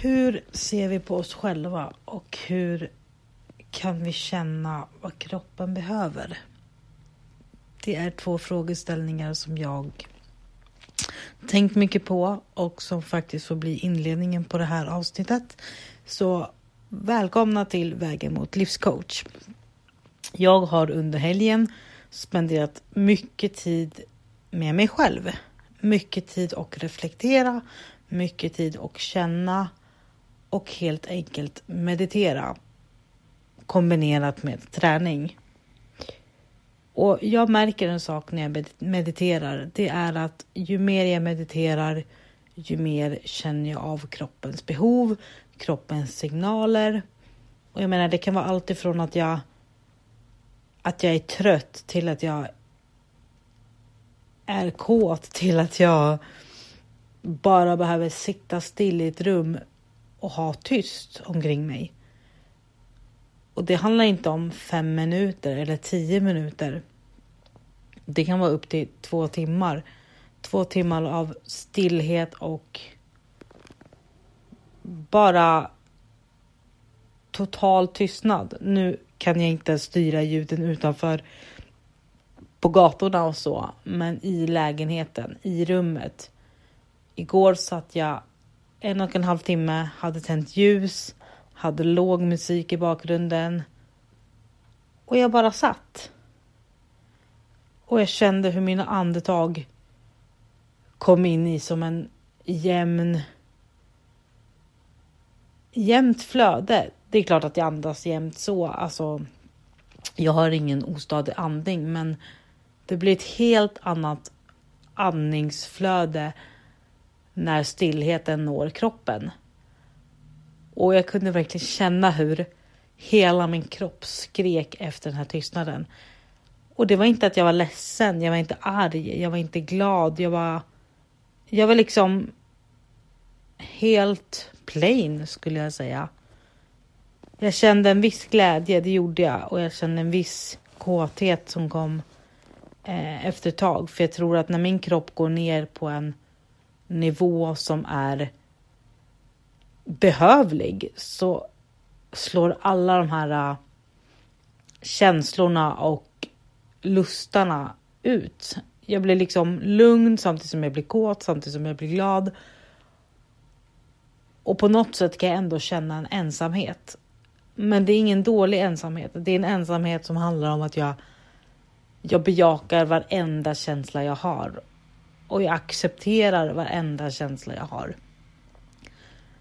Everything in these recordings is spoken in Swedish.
Hur ser vi på oss själva och hur kan vi känna vad kroppen behöver? Det är två frågeställningar som jag tänkt mycket på och som faktiskt får bli inledningen på det här avsnittet. Så välkomna till Vägen mot livscoach. Jag har under helgen spenderat mycket tid med mig själv. Mycket tid att reflektera, mycket tid att känna och helt enkelt meditera kombinerat med träning. Och jag märker en sak när jag mediterar. Det är att ju mer jag mediterar, ju mer känner jag av kroppens behov, kroppens signaler. Och jag menar, det kan vara allt ifrån att jag att jag är trött till att jag är kåt till att jag bara behöver sitta still i ett rum och ha tyst omkring mig. Och det handlar inte om fem minuter eller tio minuter. Det kan vara upp till två timmar. Två timmar av stillhet och bara total tystnad. Nu kan jag inte styra ljuden utanför på gatorna och så, men i lägenheten, i rummet. Igår satt jag en och en halv timme, hade tänt ljus, hade låg musik i bakgrunden och jag bara satt. Och jag kände hur mina andetag kom in i som en jämn jämnt flöde. Det är klart att jag andas jämnt så, alltså. Jag har ingen ostadig andning, men det blir ett helt annat andningsflöde när stillheten når kroppen. Och jag kunde verkligen känna hur hela min kropp skrek efter den här tystnaden. Och det var inte att jag var ledsen, jag var inte arg, jag var inte glad, jag var... Jag var liksom helt plain skulle jag säga. Jag kände en viss glädje, det gjorde jag. Och jag kände en viss kåthet som kom eh, efter ett tag. För jag tror att när min kropp går ner på en nivå som är behövlig så slår alla de här äh, känslorna och lustarna ut. Jag blir liksom lugn samtidigt som jag blir kåt, samtidigt som jag blir glad. Och på något sätt kan jag ändå känna en ensamhet. Men det är ingen dålig ensamhet. Det är en ensamhet som handlar om att jag, jag bejakar varenda känsla jag har. Och jag accepterar varenda känsla jag har.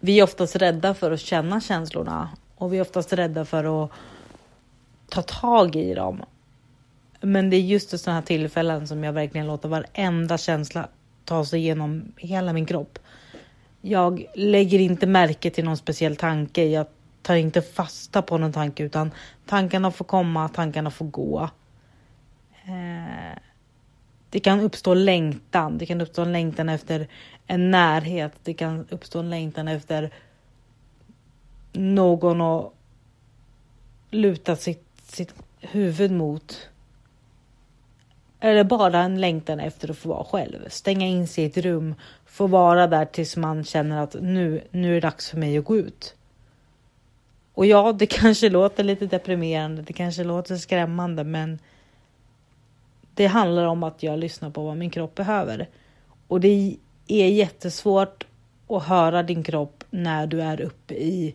Vi är oftast rädda för att känna känslorna och vi är oftast rädda för att ta tag i dem. Men det är just i sådana här tillfällen som jag verkligen låter varenda känsla ta sig igenom hela min kropp. Jag lägger inte märke till någon speciell tanke. Jag tar inte fasta på någon tanke utan tankarna får komma, tankarna får gå. Eh, det kan uppstå längtan. Det kan uppstå en längtan efter en närhet. Det kan uppstå en längtan efter någon att luta sitt, sitt huvud mot. Eller bara en längtan efter att få vara själv. Stänga in sig i ett rum, få vara där tills man känner att nu, nu är det dags för mig att gå ut. Och ja, det kanske låter lite deprimerande, det kanske låter skrämmande, men det handlar om att jag lyssnar på vad min kropp behöver. Och det är jättesvårt att höra din kropp när du är uppe i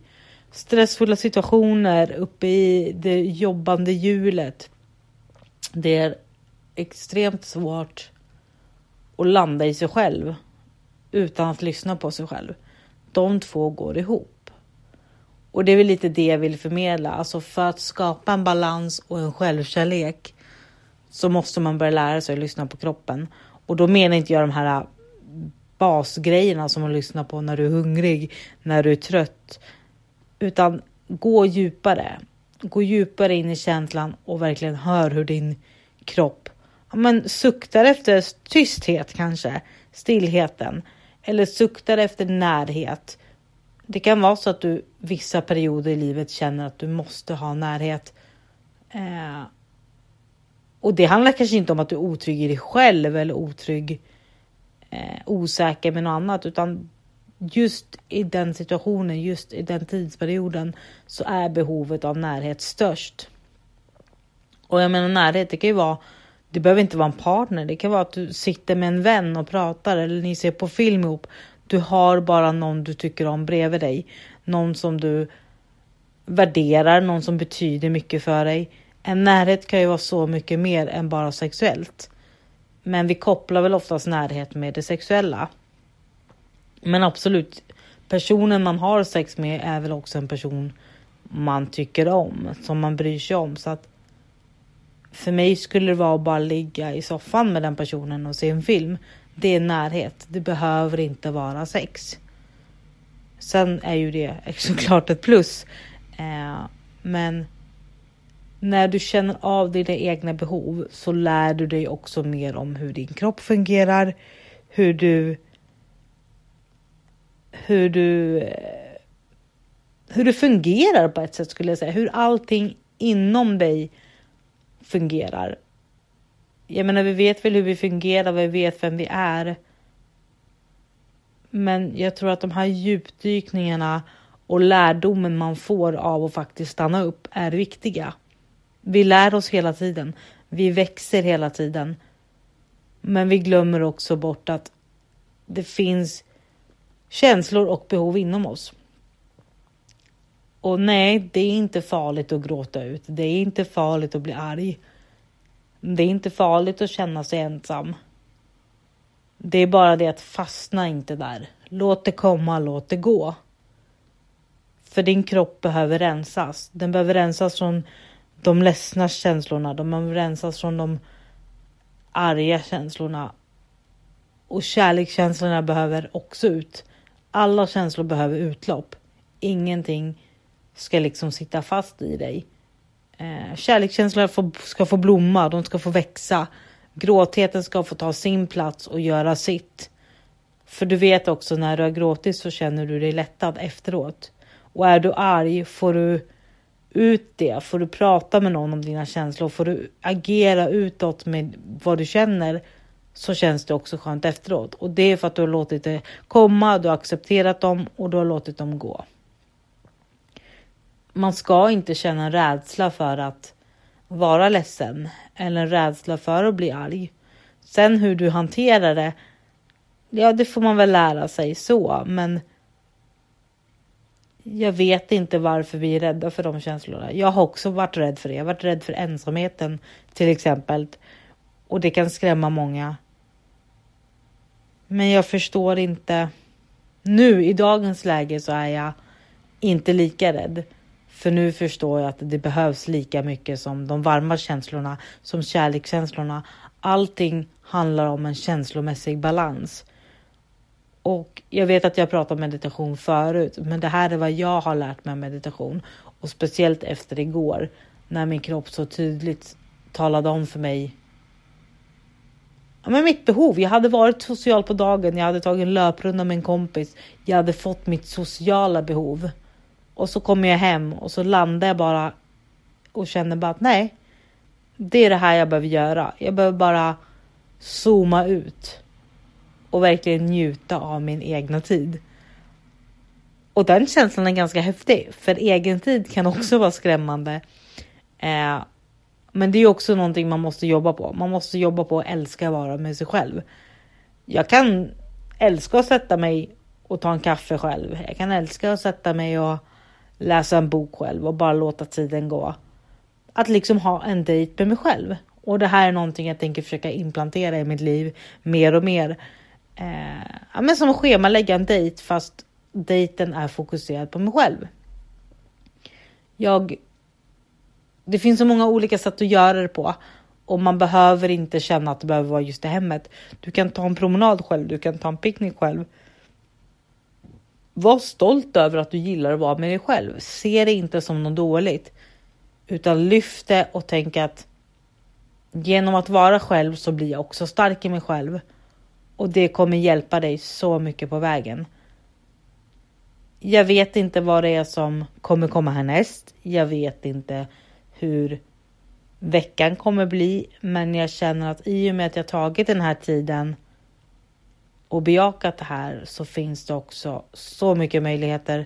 stressfulla situationer, uppe i det jobbande hjulet. Det är extremt svårt att landa i sig själv utan att lyssna på sig själv. De två går ihop. Och det är väl lite det jag vill förmedla. Alltså för att skapa en balans och en självkärlek så måste man börja lära sig att lyssna på kroppen. Och då menar inte jag de här äh, basgrejerna som man lyssnar på när du är hungrig, när du är trött. Utan gå djupare. Gå djupare in i känslan och verkligen hör hur din kropp men, suktar efter tysthet kanske, stillheten. Eller suktar efter närhet. Det kan vara så att du vissa perioder i livet känner att du måste ha närhet. Eh, och det handlar kanske inte om att du är otrygg i dig själv eller otrygg, eh, osäker med något annat, utan just i den situationen, just i den tidsperioden så är behovet av närhet störst. Och jag menar närhet, det kan ju vara det behöver inte vara en partner. Det kan vara att du sitter med en vän och pratar eller ni ser på film ihop. Du har bara någon du tycker om bredvid dig. Någon som du värderar, någon som betyder mycket för dig. En närhet kan ju vara så mycket mer än bara sexuellt. Men vi kopplar väl oftast närhet med det sexuella. Men absolut, personen man har sex med är väl också en person man tycker om, som man bryr sig om. Så att för mig skulle det vara att bara ligga i soffan med den personen och se en film. Det är närhet. Det behöver inte vara sex. Sen är ju det såklart ett plus. Eh, men när du känner av dina egna behov så lär du dig också mer om hur din kropp fungerar, hur du hur du hur du fungerar på ett sätt skulle jag säga, hur allting inom dig fungerar. Jag menar, vi vet väl hur vi fungerar, vi vet vem vi är. Men jag tror att de här djupdykningarna och lärdomen man får av att faktiskt stanna upp är viktiga. Vi lär oss hela tiden. Vi växer hela tiden. Men vi glömmer också bort att det finns känslor och behov inom oss. Och nej, det är inte farligt att gråta ut. Det är inte farligt att bli arg. Det är inte farligt att känna sig ensam. Det är bara det att fastna inte där. Låt det komma, låt det gå. För din kropp behöver rensas. Den behöver rensas från de ledsna känslorna. De rensas från de arga känslorna. Och kärlekskänslorna behöver också ut. Alla känslor behöver utlopp. Ingenting ska liksom sitta fast i dig. Eh, kärlekskänslorna ska få blomma, de ska få växa. Gråtheten ska få ta sin plats och göra sitt. För du vet också när du har gråtit så känner du dig lättad efteråt. Och är du arg får du ut det, får du prata med någon om dina känslor, får du agera utåt med vad du känner så känns det också skönt efteråt. Och det är för att du har låtit det komma, du har accepterat dem och du har låtit dem gå man ska inte känna en rädsla för att vara ledsen eller en rädsla för att bli arg. Sen hur du hanterar det, ja, det får man väl lära sig så, men. Jag vet inte varför vi är rädda för de känslorna. Jag har också varit rädd för det. Jag har varit rädd för ensamheten till exempel och det kan skrämma många. Men jag förstår inte. Nu i dagens läge så är jag inte lika rädd. För nu förstår jag att det behövs lika mycket som de varma känslorna, som kärlekskänslorna. Allting handlar om en känslomässig balans. Och jag vet att jag pratat om meditation förut, men det här är vad jag har lärt mig om meditation och speciellt efter igår när min kropp så tydligt talade om för mig. Ja, men mitt behov. Jag hade varit social på dagen. Jag hade tagit en löprunda med en kompis. Jag hade fått mitt sociala behov. Och så kommer jag hem och så landar jag bara och känner bara att nej, det är det här jag behöver göra. Jag behöver bara zooma ut och verkligen njuta av min egna tid. Och den känslan är ganska häftig, för egen tid kan också vara skrämmande. Eh, men det är också någonting man måste jobba på. Man måste jobba på att älska att vara med sig själv. Jag kan älska att sätta mig och ta en kaffe själv. Jag kan älska att sätta mig och läsa en bok själv och bara låta tiden gå. Att liksom ha en dejt med mig själv. Och det här är någonting jag tänker försöka implantera i mitt liv mer och mer. Eh, men som att schemalägga en dejt fast dejten är fokuserad på mig själv. Jag. Det finns så många olika sätt att göra det på och man behöver inte känna att det behöver vara just i hemmet. Du kan ta en promenad själv. Du kan ta en picknick själv. Var stolt över att du gillar att vara med dig själv. Se det inte som något dåligt, utan lyft det och tänk att genom att vara själv så blir jag också stark i mig själv och det kommer hjälpa dig så mycket på vägen. Jag vet inte vad det är som kommer komma härnäst. Jag vet inte hur veckan kommer bli, men jag känner att i och med att jag tagit den här tiden och bejakat det här så finns det också så mycket möjligheter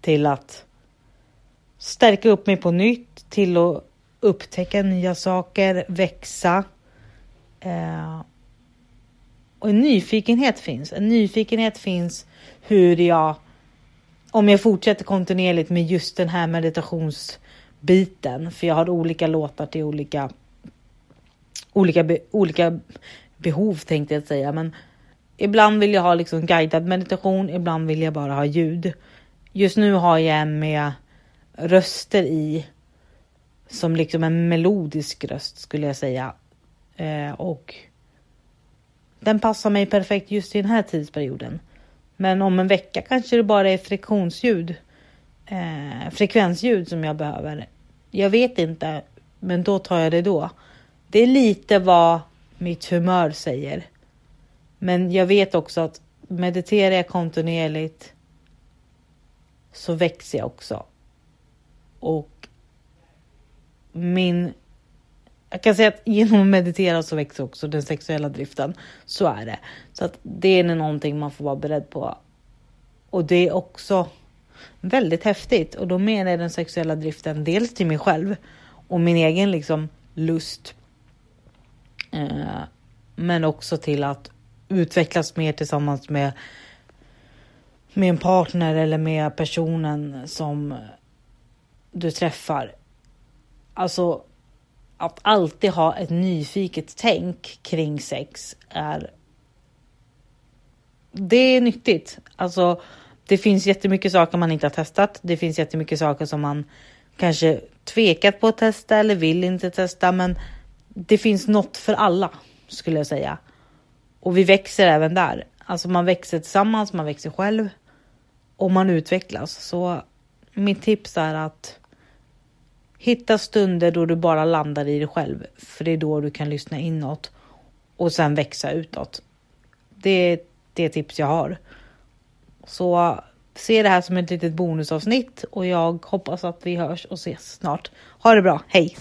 till att stärka upp mig på nytt, till att upptäcka nya saker, växa. Eh, och en nyfikenhet finns. En nyfikenhet finns hur jag, om jag fortsätter kontinuerligt med just den här meditationsbiten, för jag har olika låtar till olika, olika, be, olika behov tänkte jag säga, men ibland vill jag ha liksom guidad meditation, ibland vill jag bara ha ljud. Just nu har jag en med röster i som liksom en melodisk röst skulle jag säga. Eh, och den passar mig perfekt just i den här tidsperioden. Men om en vecka kanske det bara är friktionsljud, eh, frekvensljud som jag behöver. Jag vet inte, men då tar jag det då. Det är lite vad mitt humör säger. Men jag vet också att mediterar jag kontinuerligt så växer jag också. Och min... Jag kan säga att genom att meditera så växer också den sexuella driften. Så är det. Så att det är någonting man får vara beredd på. Och det är också väldigt häftigt. Och då menar jag den sexuella driften dels till mig själv och min egen liksom lust. Eh, men också till att utvecklas mer tillsammans med, med en partner eller med personen som du träffar. Alltså att alltid ha ett nyfiket tänk kring sex är. Det är nyttigt. Alltså, det finns jättemycket saker man inte har testat. Det finns jättemycket saker som man kanske tvekat på att testa eller vill inte testa, men det finns något för alla skulle jag säga. Och vi växer även där. Alltså man växer tillsammans, man växer själv och man utvecklas. Så mitt tips är att hitta stunder då du bara landar i dig själv, för det är då du kan lyssna inåt och sen växa utåt. Det är det tips jag har. Så se det här som ett litet bonusavsnitt och jag hoppas att vi hörs och ses snart. Ha det bra, hej!